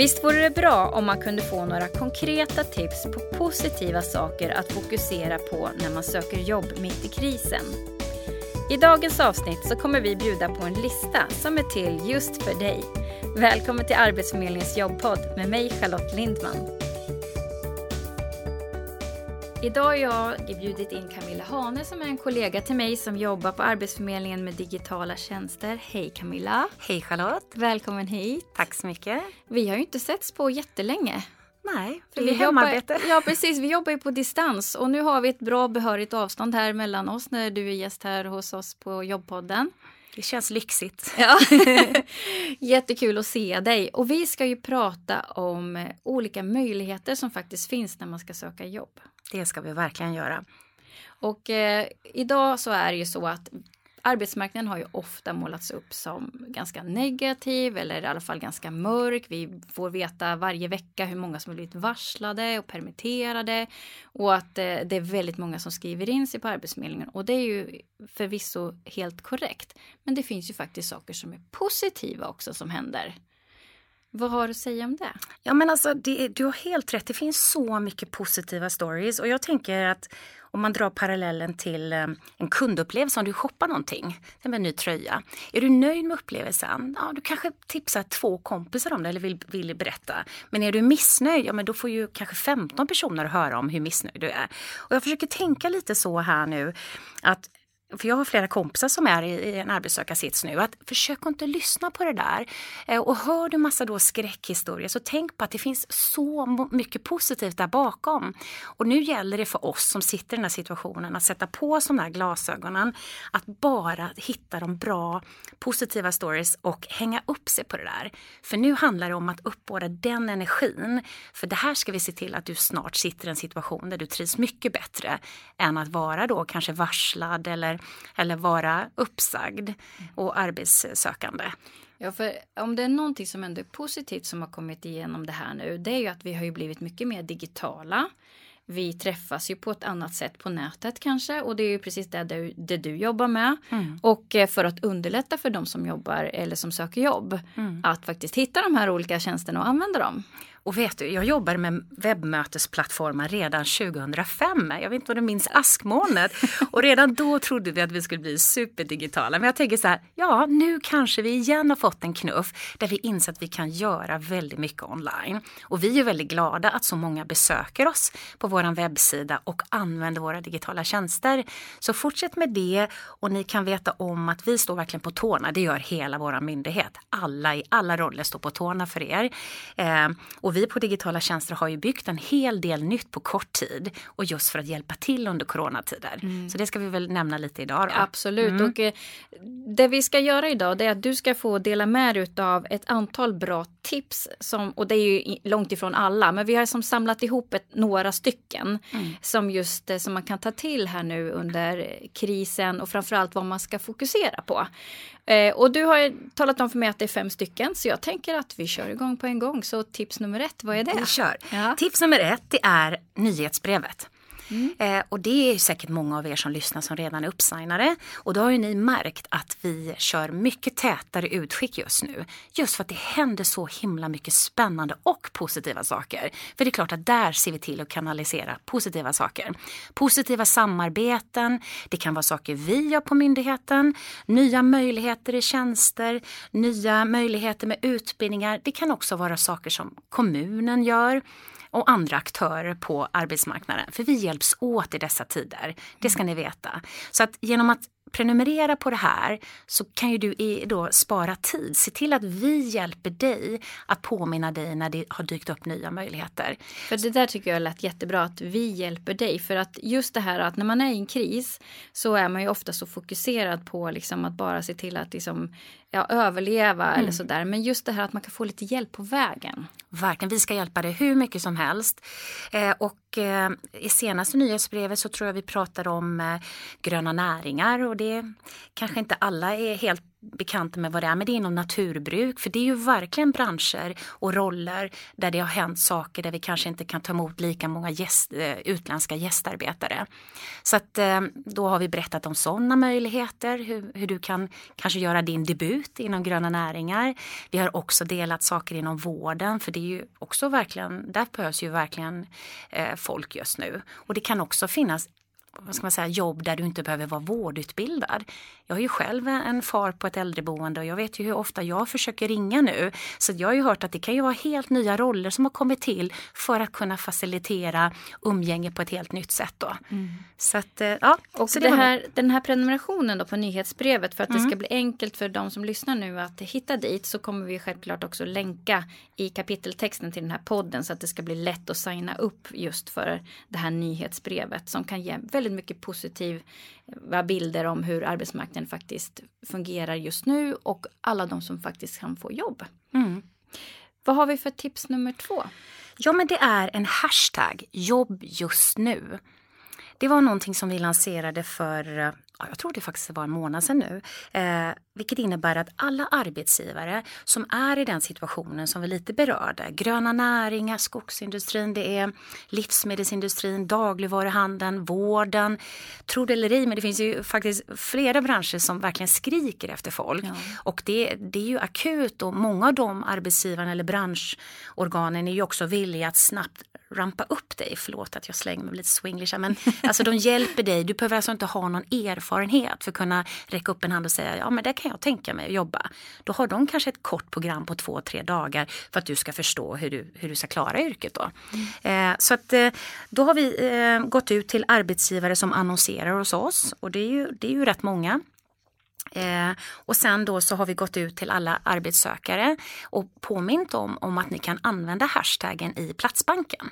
Visst vore det bra om man kunde få några konkreta tips på positiva saker att fokusera på när man söker jobb mitt i krisen? I dagens avsnitt så kommer vi bjuda på en lista som är till just för dig. Välkommen till Arbetsförmedlingens jobbpodd med mig Charlotte Lindman. Idag har jag bjudit in Camilla Hane som är en kollega till mig som jobbar på Arbetsförmedlingen med digitala tjänster. Hej Camilla! Hej Charlotte! Välkommen hit! Tack så mycket! Vi har ju inte setts på jättelänge. Nej, för vi är hemarbete. Jobbar, ja precis, vi jobbar ju på distans och nu har vi ett bra behörigt avstånd här mellan oss när du är gäst här hos oss på jobbpodden. Det känns lyxigt. Ja. Jättekul att se dig. Och vi ska ju prata om olika möjligheter som faktiskt finns när man ska söka jobb. Det ska vi verkligen göra. Och eh, idag så är det ju så att arbetsmarknaden har ju ofta målats upp som ganska negativ eller i alla fall ganska mörk. Vi får veta varje vecka hur många som har blivit varslade och permitterade och att eh, det är väldigt många som skriver in sig på Arbetsförmedlingen och det är ju förvisso helt korrekt. Men det finns ju faktiskt saker som är positiva också som händer. Vad har du att säga om det? Ja men alltså det, du har helt rätt, det finns så mycket positiva stories och jag tänker att om man drar parallellen till eh, en kundupplevelse om du shoppar någonting, med en ny tröja. Är du nöjd med upplevelsen? Ja, du kanske tipsar två kompisar om det eller vill, vill berätta. Men är du missnöjd, ja men då får ju kanske 15 personer höra om hur missnöjd du är. Och jag försöker tänka lite så här nu att för jag har flera kompisar som är i, en arbetssökarsits nu, att försök inte lyssna på det där. Eh, och hör du massa då skräckhistorier så tänk på att det finns så mycket positivt där bakom. Och nu gäller det för oss som sitter i den här situationen att sätta på oss de där glasögonen, att bara hitta de bra positiva stories och hänga upp sig på det där. För nu handlar det om att uppbåda den energin. För det här ska vi se till att du snart sitter i en situation där du trivs mycket bättre än att vara då kanske varslad eller eller vara uppsagd och arbetssökande. Ja, för om det är någonting som ändå är positivt som har kommit igenom det här nu, det är ju att vi har ju blivit mycket mer digitala. Vi träffas ju på ett annat sätt på nätet kanske och det är ju precis det du, det du jobbar med. Mm. Och eh, för att underlätta för de som jobbar eller som söker jobb mm. att faktiskt hitta de här olika tjänsterna och använda dem. Och vet du, jag jobbade med webbmötesplattformar redan 2005. Jag vet inte om du minns askmolnet. Och redan då trodde vi att vi skulle bli superdigitala. Men jag tänker så här, ja nu kanske vi igen har fått en knuff där vi inser att vi kan göra väldigt mycket online. Och vi är väldigt glada att så många besöker oss på vår webbsida och använder våra digitala tjänster. Så fortsätt med det och ni kan veta om att vi står verkligen på tårna. Det gör hela vår myndighet. Alla i alla roller står på tårna för er. Eh, och vi på digitala tjänster har ju byggt en hel del nytt på kort tid och just för att hjälpa till under coronatider. Mm. Så det ska vi väl nämna lite idag. Då. Absolut mm. och eh, det vi ska göra idag det är att du ska få dela med dig av ett antal bra tips som, och det är ju långt ifrån alla, men vi har som samlat ihop ett, några stycken mm. som just eh, som man kan ta till här nu under krisen och framförallt vad man ska fokusera på. Eh, och du har talat om för mig att det är fem stycken så jag tänker att vi kör igång på en gång. Så tips nummer ett, vad är det? Vi kör. Ja. Tips nummer ett det är nyhetsbrevet. Mm. Eh, och det är säkert många av er som lyssnar som redan är uppsignade. Och då har ju ni märkt att vi kör mycket tätare utskick just nu. Just för att det händer så himla mycket spännande och positiva saker. För det är klart att där ser vi till att kanalisera positiva saker. Positiva samarbeten, det kan vara saker vi gör på myndigheten, nya möjligheter i tjänster, nya möjligheter med utbildningar. Det kan också vara saker som kommunen gör och andra aktörer på arbetsmarknaden. För vi hjälps åt i dessa tider, det ska ni veta. Så att genom att prenumerera på det här så kan ju du då spara tid. Se till att vi hjälper dig att påminna dig när det har dykt upp nya möjligheter. För det där tycker jag lät jättebra att vi hjälper dig. För att just det här att när man är i en kris så är man ju ofta så fokuserad på liksom att bara se till att liksom, ja, överleva mm. eller sådär. Men just det här att man kan få lite hjälp på vägen. Verkligen, vi ska hjälpa dig hur mycket som helst. Eh, och Eh, i senaste nyhetsbrevet så tror jag vi pratade om eh, gröna näringar och det kanske inte alla är helt bekanta med vad det är, men det är inom naturbruk. För det är ju verkligen branscher och roller där det har hänt saker där vi kanske inte kan ta emot lika många gäst, eh, utländska gästarbetare. Så att eh, då har vi berättat om sådana möjligheter, hur, hur du kan kanske göra din debut inom gröna näringar. Vi har också delat saker inom vården, för det är ju också verkligen, där behövs ju verkligen eh, folk just nu. Och det kan också finnas vad ska man säga, jobb där du inte behöver vara vårdutbildad. Jag har ju själv en far på ett äldreboende och jag vet ju hur ofta jag försöker ringa nu. Så jag har ju hört att det kan ju vara helt nya roller som har kommit till för att kunna facilitera umgänge på ett helt nytt sätt. Då. Mm. Så att, eh, ja, och så det här, den här prenumerationen då på nyhetsbrevet för att mm. det ska bli enkelt för de som lyssnar nu att hitta dit så kommer vi självklart också länka i kapiteltexten till den här podden så att det ska bli lätt att signa upp just för det här nyhetsbrevet som kan ge väldigt mycket positiva bilder om hur arbetsmarknaden faktiskt fungerar just nu och alla de som faktiskt kan få jobb. Mm. Vad har vi för tips nummer två? Ja, men det är en hashtag, jobb just nu. Det var någonting som vi lanserade för jag tror det faktiskt var en månad sedan nu, eh, vilket innebär att alla arbetsgivare som är i den situationen som vi lite berörde, gröna näringar, skogsindustrin, det är livsmedelsindustrin, dagligvaruhandeln, vården, tro det eller ej, men det finns ju faktiskt flera branscher som verkligen skriker efter folk. Ja. och det, det är ju akut och många av de arbetsgivarna eller branschorganen är ju också villiga att snabbt rampa upp dig, förlåt att jag slänger mig lite swinglish men alltså de hjälper dig, du behöver alltså inte ha någon erfarenhet för att kunna räcka upp en hand och säga ja men det kan jag tänka mig att jobba. Då har de kanske ett kort program på två, tre dagar för att du ska förstå hur du, hur du ska klara yrket då. Mm. Eh, så att eh, då har vi eh, gått ut till arbetsgivare som annonserar hos oss och det är ju, det är ju rätt många. Eh, och sen då så har vi gått ut till alla arbetssökare och påmint om, om att ni kan använda hashtaggen i Platsbanken.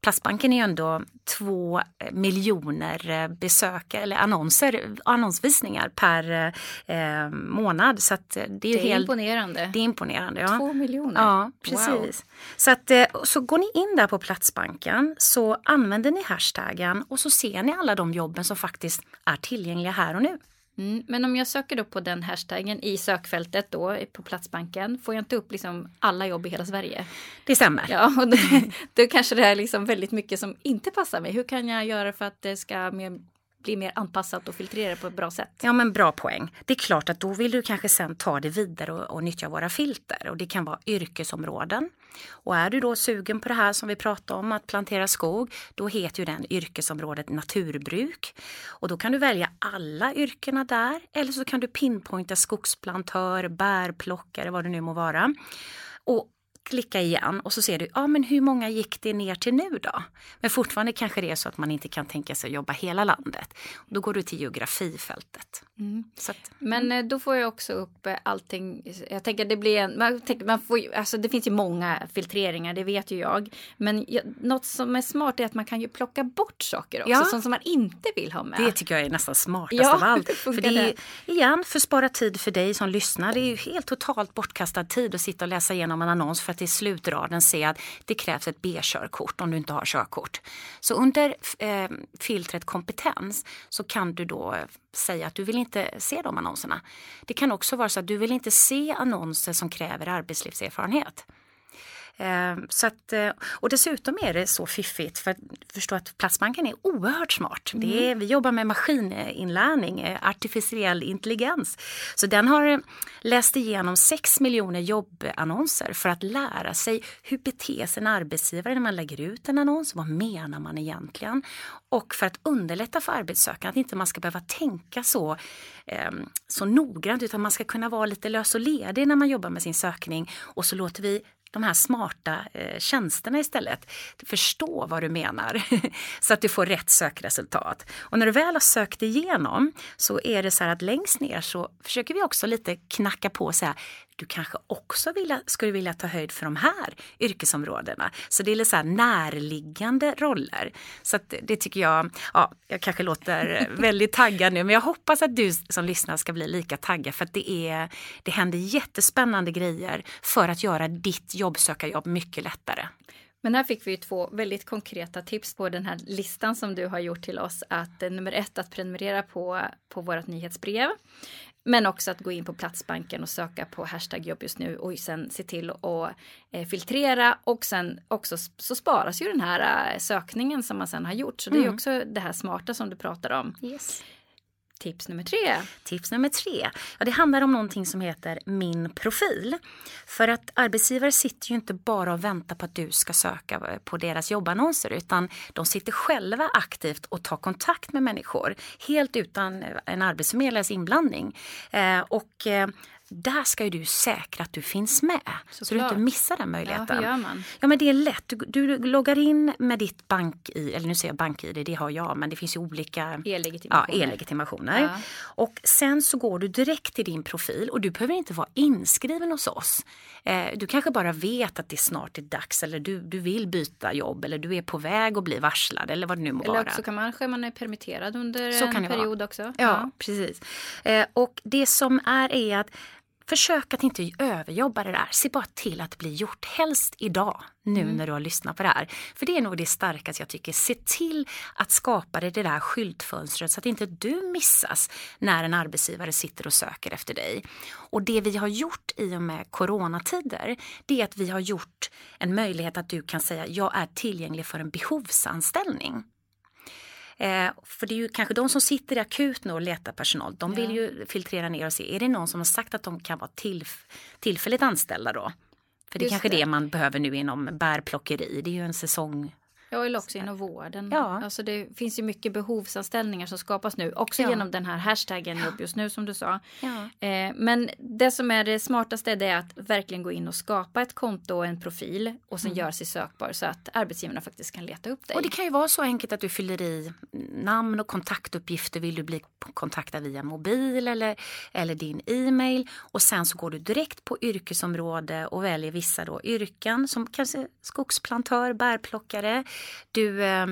Platsbanken är ju ändå två miljoner eh, besök eller annonser, annonsvisningar per eh, månad. Så det är, det är helt, imponerande. Det är imponerande. Ja. Två miljoner? Ja, precis. Wow. Så, att, eh, så går ni in där på Platsbanken så använder ni hashtaggen och så ser ni alla de jobben som faktiskt är tillgängliga här och nu. Mm, men om jag söker då på den hashtaggen i sökfältet då på Platsbanken, får jag inte upp liksom alla jobb i hela Sverige? Det stämmer. Ja, och då, då kanske det är liksom väldigt mycket som inte passar mig. Hur kan jag göra för att det ska mer bli mer anpassat och filtrera på ett bra sätt. Ja men bra poäng. Det är klart att då vill du kanske sen ta det vidare och, och nyttja våra filter och det kan vara yrkesområden. Och är du då sugen på det här som vi pratade om, att plantera skog, då heter ju den yrkesområdet naturbruk. Och då kan du välja alla yrkena där eller så kan du pinpointa skogsplantör, bärplockare, vad det nu må vara. Och klicka igen och så ser du, ja men hur många gick det ner till nu då? Men fortfarande kanske det är så att man inte kan tänka sig att jobba hela landet. Då går du till geografifältet. Mm. Att, men mm. Eh, då får jag också upp eh, allting. Jag tänker det blir en, man, tänker, man får, alltså det finns ju många filtreringar, det vet ju jag. Men jag, något som är smart är att man kan ju plocka bort saker också, ja. sånt som man inte vill ha med. Det tycker jag är nästan smartast ja, av allt. För det är, igen, för spara tid för dig som lyssnar. Det är ju helt totalt bortkastad tid att sitta och läsa igenom en annons för att i slutraden se att det krävs ett B-körkort om du inte har körkort. Så under eh, filtret kompetens så kan du då eh, säga att du vill inte se de annonserna. Det kan också vara så att du vill inte se annonser som kräver arbetslivserfarenhet. Ehm, så att, eh, och dessutom är det så fiffigt för att förstå att Platsbanken är oerhört smart. Mm. Det är, vi jobbar med maskininlärning, artificiell intelligens. Så den har läst igenom 6 miljoner jobbannonser för att lära sig hur beter sig en arbetsgivare när man lägger ut en annons. Vad menar man egentligen? Och för att underlätta för arbetssökande att inte man ska behöva tänka så, eh, så noggrant utan man ska kunna vara lite lös och ledig när man jobbar med sin sökning. Och så låter vi de här smarta eh, tjänsterna istället. Förstå vad du menar så att du får rätt sökresultat. Och när du väl har sökt igenom så är det så här att längst ner så försöker vi också lite knacka på och säga du kanske också vilja, skulle vilja ta höjd för de här yrkesområdena. Så det är lite så närliggande roller. Så det tycker jag, ja, jag kanske låter väldigt taggad nu, men jag hoppas att du som lyssnar ska bli lika taggad för att det, är, det händer jättespännande grejer för att göra ditt jobbsökarjobb mycket lättare. Men här fick vi två väldigt konkreta tips på den här listan som du har gjort till oss. Att eh, nummer ett, att prenumerera på, på vårt nyhetsbrev. Men också att gå in på Platsbanken och söka på hashtag jobb just nu och sen se till att eh, filtrera och sen också så sparas ju den här eh, sökningen som man sen har gjort. Så det är mm. också det här smarta som du pratar om. Yes. Tips nummer tre. Tips nummer tre. Ja, det handlar om någonting som heter Min profil. För att arbetsgivare sitter ju inte bara och väntar på att du ska söka på deras jobbannonser utan de sitter själva aktivt och tar kontakt med människor helt utan en arbetsförmedlares inblandning. Eh, och eh, där ska ju du säkra att du finns med. Så, så du inte missar den möjligheten. Ja, hur gör man? Ja, men det är lätt. Du, du loggar in med ditt bank-id, eller nu säger jag bank-id, det har jag, men det finns ju olika e-legitimationer. Ja, e-legitimationer. Ja. Och sen så går du direkt till din profil och du behöver inte vara inskriven hos oss. Eh, du kanske bara vet att det snart är dags eller du, du vill byta jobb eller du är på väg att bli varslad eller vad det nu må eller vara. Eller också kan man, man är permitterad under så en period också. Ja, ja. precis. Eh, och det som är är att Försök att inte överjobba det där. Se bara till att det blir gjort, helst idag, nu mm. när du har lyssnat på det här. För det är nog det starkaste jag tycker. Se till att skapa det, det där skyltfönstret så att inte du missas när en arbetsgivare sitter och söker efter dig. Och det vi har gjort i och med coronatider, det är att vi har gjort en möjlighet att du kan säga jag är tillgänglig för en behovsanställning. Eh, för det är ju kanske de som sitter i akuten och letar personal. De vill ja. ju filtrera ner och se, är det någon som har sagt att de kan vara tillf tillfälligt anställda då? För det är Just kanske det. det man behöver nu inom bärplockeri. Det är ju en säsong Ja, eller också inom vården. Ja. Alltså det finns ju mycket behovsanställningar som skapas nu. Också ja. genom den här hashtaggen jobb just nu som du sa. Ja. Eh, men det som är det smartaste det är att verkligen gå in och skapa ett konto och en profil och sen mm. göra sig sökbar så att arbetsgivarna faktiskt kan leta upp dig. Och det kan ju vara så enkelt att du fyller i namn och kontaktuppgifter. Vill du bli kontaktad via mobil eller, eller din e-mail och sen så går du direkt på yrkesområde och väljer vissa då yrken som kanske skogsplantör, bärplockare du eh,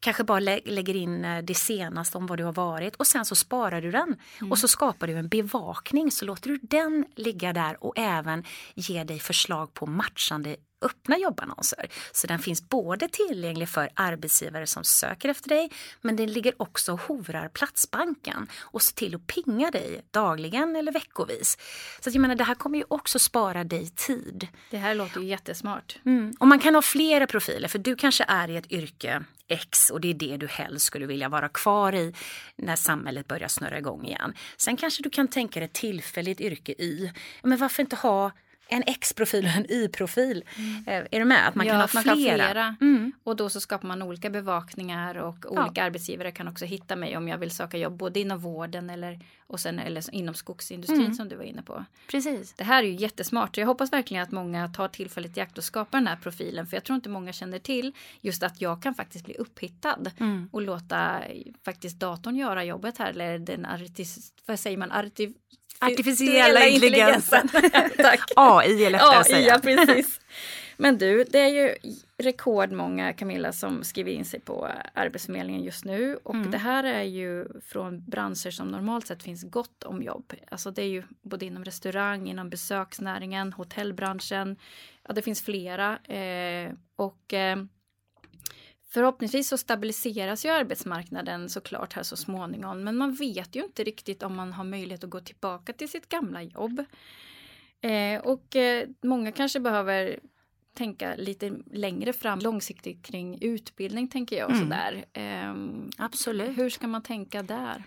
kanske bara lä lägger in eh, det senaste om vad du har varit och sen så sparar du den. Mm. Och så skapar du en bevakning så låter du den ligga där och även ge dig förslag på matchande öppna jobbannonser. Så den finns både tillgänglig för arbetsgivare som söker efter dig men den ligger också och hovrar Platsbanken och ser till att pinga dig dagligen eller veckovis. Så jag menar, det här kommer ju också spara dig tid. Det här låter ju jättesmart. Mm. Och man kan ha flera profiler för du kanske är i ett yrke X och det är det du helst skulle vilja vara kvar i när samhället börjar snurra igång igen. Sen kanske du kan tänka dig ett tillfälligt yrke Y. Men varför inte ha en X-profil och en Y-profil. Mm. Eh, är du med? Att man ja, kan ha flera. Flera. Mm. Och då så skapar man olika bevakningar och olika ja. arbetsgivare kan också hitta mig om jag vill söka jobb både inom vården eller, och sen, eller inom skogsindustrin mm. som du var inne på. Precis. Det här är ju jättesmart. Jag hoppas verkligen att många tar tillfället i akt och skapar den här profilen för jag tror inte många känner till just att jag kan faktiskt bli upphittad mm. och låta faktiskt datorn göra jobbet här eller den artis, vad säger man, artif, Artificiella intelligensen. Tack. AI är lättare att säga. Ja, precis. Men du, det är ju rekordmånga Camilla som skriver in sig på Arbetsförmedlingen just nu och mm. det här är ju från branscher som normalt sett finns gott om jobb. Alltså det är ju både inom restaurang, inom besöksnäringen, hotellbranschen. Ja, det finns flera eh, och eh, Förhoppningsvis så stabiliseras ju arbetsmarknaden såklart här så småningom men man vet ju inte riktigt om man har möjlighet att gå tillbaka till sitt gamla jobb. Eh, och eh, många kanske behöver tänka lite längre fram långsiktigt kring utbildning tänker jag. Och mm. sådär. Eh, Absolut. Hur ska man tänka där?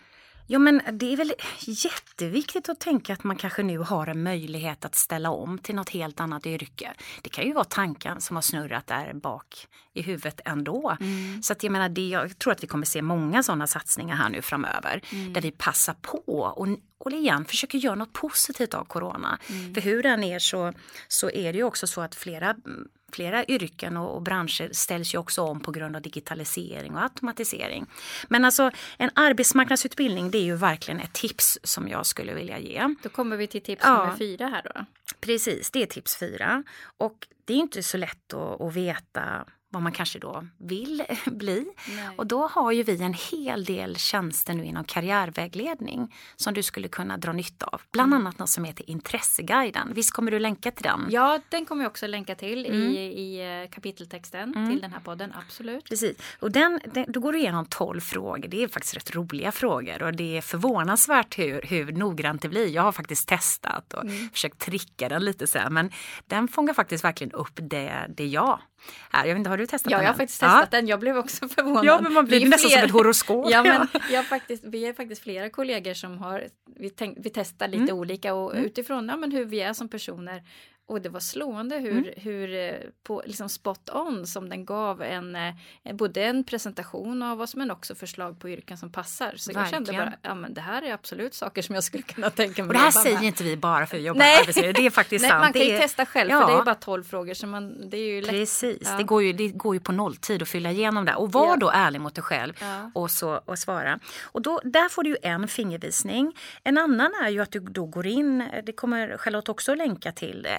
Ja men det är väl jätteviktigt att tänka att man kanske nu har en möjlighet att ställa om till något helt annat yrke. Det kan ju vara tankar som har snurrat där bak i huvudet ändå. Mm. Så att jag menar, det, jag tror att vi kommer se många sådana satsningar här nu framöver mm. där vi passar på och, och igen försöker göra något positivt av corona. Mm. För hur den är så, så är det ju också så att flera flera yrken och, och, branscher ställs ju också om på grund av digitalisering och automatisering. Men alltså en arbetsmarknadsutbildning det är ju verkligen ett tips som jag skulle vilja ge. Då kommer vi till tips ja. nummer fyra här då. Precis, det är tips fyra. Och det är inte så lätt att, att veta vad man kanske då vill bli. Nej. Och då har ju vi en hel del tjänster nu inom karriärvägledning som du skulle kunna dra nytta av. Bland Mm. annat något som heter Intresseguiden. Visst kommer du länka till den? Ja, den kommer jag också länka till Mm. i, i eh, kapiteltexten till den här podden, absolut. Precis. Och den, den, då går du igenom 12 frågor. Det är faktiskt rätt roliga frågor och det är förvånansvärt hur, hur noggrant det blir. Jag har faktiskt testat och Mm. försökt tricka den lite så här, men den fångar faktiskt verkligen upp det, det jag är. Jag vet inte, har du testat Ja, den? jag har faktiskt testat den. Jag blev också förvånad. Ja, men man blir nästan som fler- ett horoskop. Ja, men jag faktiskt, vi är faktiskt flera kollegor som har, vi, tänk, vi testar lite Mm. olika och utifrån ja, men hur vi är som personer. Och det var slående hur, Mm. hur eh, på, liksom spot on som den gav en, eh, både en presentation av oss men också förslag på yrken som passar. Så jag kände Verkligen. bara, ja men det här är absolut saker som jag skulle kunna tänka mig Och det här säger med. inte vi bara för att jobba Nej. med arbetsmiljö. Det är faktiskt Nej, sant. man kan ju är, testa själv Ja. för det är bara 12 frågor så man, det är ju lätt. Precis, Ja. det, går ju, det går ju på nolltid att fylla igenom det. Och var Ja. då ärlig mot dig själv och, så, och svara. Och då, där får du ju en fingervisning. En annan är ju att du då går in, det kommer Charlotte också länka till, eh,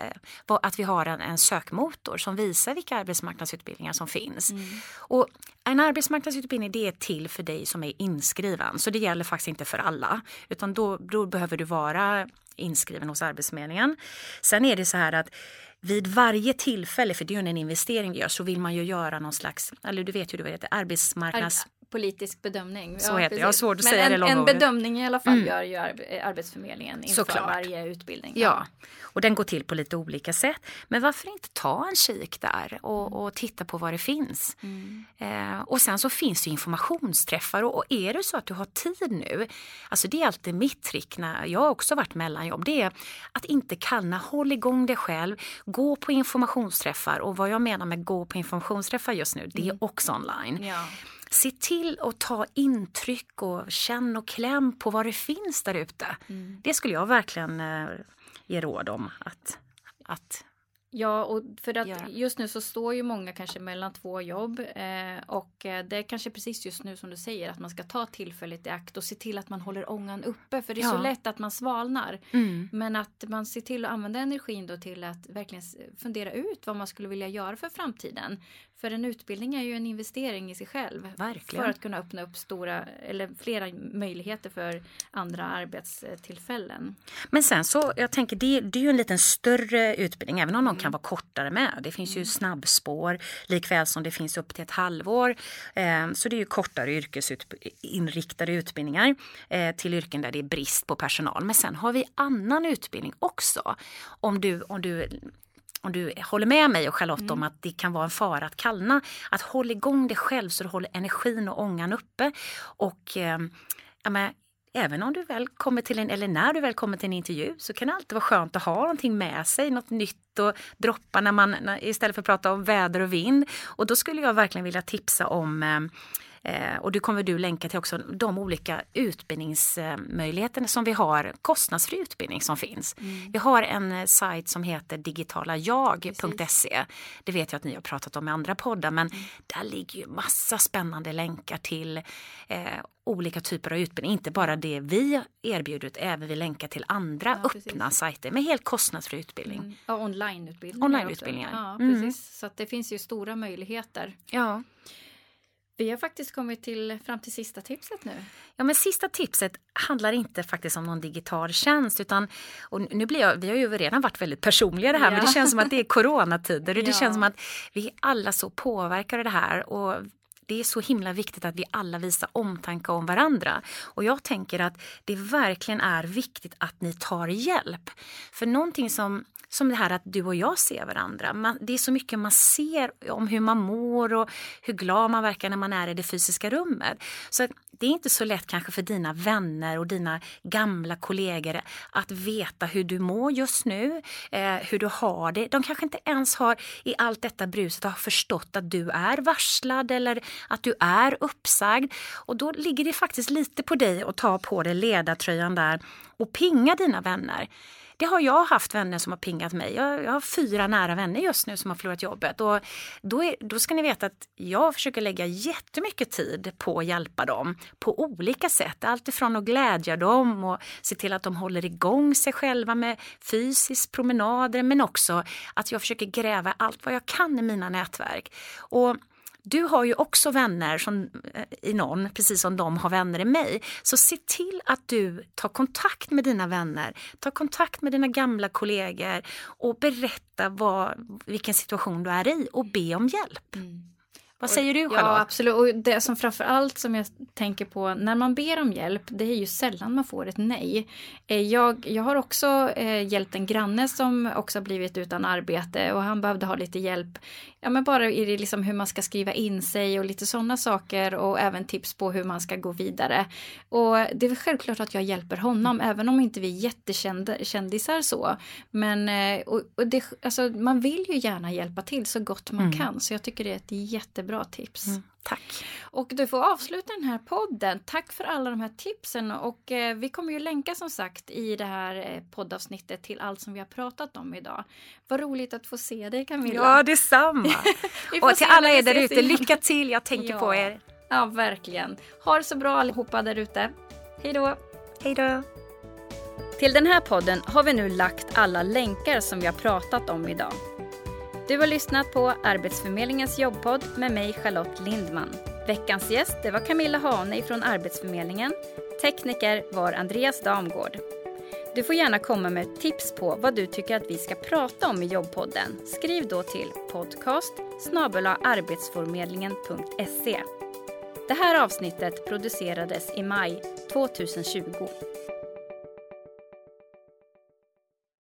att vi har en, en sökmotor som visar vilka arbetsmarknadsutbildningar som finns. Mm. Och en arbetsmarknadsutbildning det är till för dig som är inskriven, så det gäller faktiskt inte för alla. Utan då, då behöver du vara inskriven hos Arbetsförmedlingen. Sen är det så här att vid varje tillfälle, för det är ju en investering vi gör, så vill man ju göra någon slags, eller du vet vad det heter, arbetsmarknads... Politisk bedömning. Så heter det. Jag har svårt att Men säga en, det långa En bedömning i alla fall gör ju Arbe- Arbetsförmedlingen inför Såklart. varje utbildning. Ja, och den går till på lite olika sätt. Men varför inte ta en kik där och, och titta på vad det finns? Eh, och sen så finns det informationsträffar och, och är det så att du har tid nu, alltså det är alltid mitt trick när jag har också varit mellanjobb, det är att inte kallna, håll igång dig själv, gå på informationsträffar och vad jag menar med gå på informationsträffar just nu, det är också online. Ja. Se till att ta intryck och känn och kläm på vad det finns där ute. Det skulle jag verkligen eh, ge råd om att, att Ja, och för att göra. just nu så står ju många kanske mellan två jobb eh, och eh, det är kanske precis just nu som du säger att man ska ta tillfället i akt och se till att man håller ångan uppe för det är så Ja. lätt att man svalnar. Mm. Men att man ser till att använda energin då till att verkligen fundera ut vad man skulle vilja göra för framtiden. För en utbildning är ju en investering i sig själv. Verkligen. För att kunna öppna upp stora eller flera möjligheter för andra arbetstillfällen. Men sen så, jag tänker det, det är ju en liten större utbildning även om de kan vara kortare med. Det finns ju snabbspår likväl som det finns upp till ett halvår. Eh, så det är ju kortare yrkesinriktade utbildningar eh, till yrken där det är brist på personal. Men sen har vi annan utbildning också. Om du, om du om du håller med mig och Charlotte om att det kan vara en fara att kallna, att hålla igång dig själv så du håller energin och ångan uppe. Och eh, ja, men, även om du väl kommer till en, eller när du väl kommer till en intervju så kan det alltid vara skönt att ha någonting med sig, något nytt och droppa när man, istället för att prata om väder och vind. Och då skulle jag verkligen vilja tipsa om eh, Eh, och det kommer du länka till också, de olika utbildningsmöjligheterna som vi har, kostnadsfri utbildning som finns. Vi har en eh, sajt som heter digitalayag.se. Det vet jag att ni har pratat om i andra poddar men där ligger ju massa spännande länkar till eh, olika typer av utbildning. Inte bara det vi erbjuder utan även vi länkar till andra Ja, precis. öppna sajter med helt kostnadsfri utbildning. Mm. Ja, onlineutbildningar. Onlineutbildningar. också. Ja, Mm. precis. Så det finns ju stora möjligheter. Ja. Vi har faktiskt kommit till, fram till sista tipset nu. Ja, men sista tipset handlar inte faktiskt om någon digital tjänst utan och nu blir jag, vi har ju redan varit väldigt personliga det här men Ja. det känns som att det är coronatider och det Ja. känns som att vi är alla så påverkade det här och det är så himla viktigt att vi alla visar omtanke om varandra. Och jag tänker att det verkligen är viktigt att ni tar hjälp. För någonting som som det här att du och jag ser varandra. Man, det är så mycket man ser om hur man mår och hur glad man verkar när man är i det fysiska rummet. Så det är inte så lätt kanske för dina vänner och dina gamla kollegor att veta hur du mår just nu, eh, hur du har det. De kanske inte ens har i allt detta bruset har förstått att du är varslad eller att du är uppsagd. Och då ligger det faktiskt lite på dig att ta på dig ledartröjan där och pinga dina vänner. Det har jag haft vänner som har pingat mig. Jag, jag har fyra nära vänner just nu som har förlorat jobbet. Och då, är, då ska ni veta att jag försöker lägga jättemycket tid på att hjälpa dem på olika sätt. Alltifrån att glädja dem och se till att de håller igång sig själva med fysiskt promenader men också att jag försöker gräva allt vad jag kan i mina nätverk. Och du har ju också vänner som, eh, i någon, precis som de har vänner i mig. Så se till att du tar kontakt med dina vänner, ta kontakt med dina gamla kollegor och berätta vad, vilken situation du är i och be om hjälp. Mm. Vad säger du Charlotte? Ja absolut och det som framför allt som jag tänker på när man ber om hjälp det är ju sällan man får ett nej. Eh, jag, jag har också eh, hjälpt en granne som också blivit utan arbete och han behövde ha lite hjälp. Ja men bara i det liksom hur man ska skriva in sig och lite sådana saker och även tips på hur man ska gå vidare. Och det är självklart att jag hjälper honom även om inte vi är jättekändisar så. Men eh, och, och det, alltså, man vill ju gärna hjälpa till så gott man mm. kan så jag tycker det är ett jätte jättebra tips. Mm, tack. Och du får avsluta den här podden. Tack för alla de här tipsen och eh, vi kommer ju länka som sagt i det här eh, poddavsnittet till allt som vi har pratat om idag. Vad roligt att få se dig Camilla. Ja, detsamma. och till alla er där ute, lycka till. Jag tänker ja. på er. Ja, verkligen. Ha det så bra allihopa där ute. Hej då. Hej då. Till den här podden har vi nu lagt alla länkar som vi har pratat om idag. Du har lyssnat på Arbetsförmedlingens jobbpodd med mig Charlotte Lindman. Veckans gäst det var Camilla Hane från Arbetsförmedlingen. Tekniker var Andreas Damgård. Du får gärna komma med tips på vad du tycker att vi ska prata om i jobbpodden. Skriv då till podcast arbetsförmedlingen.se. Det här avsnittet producerades i maj 2020.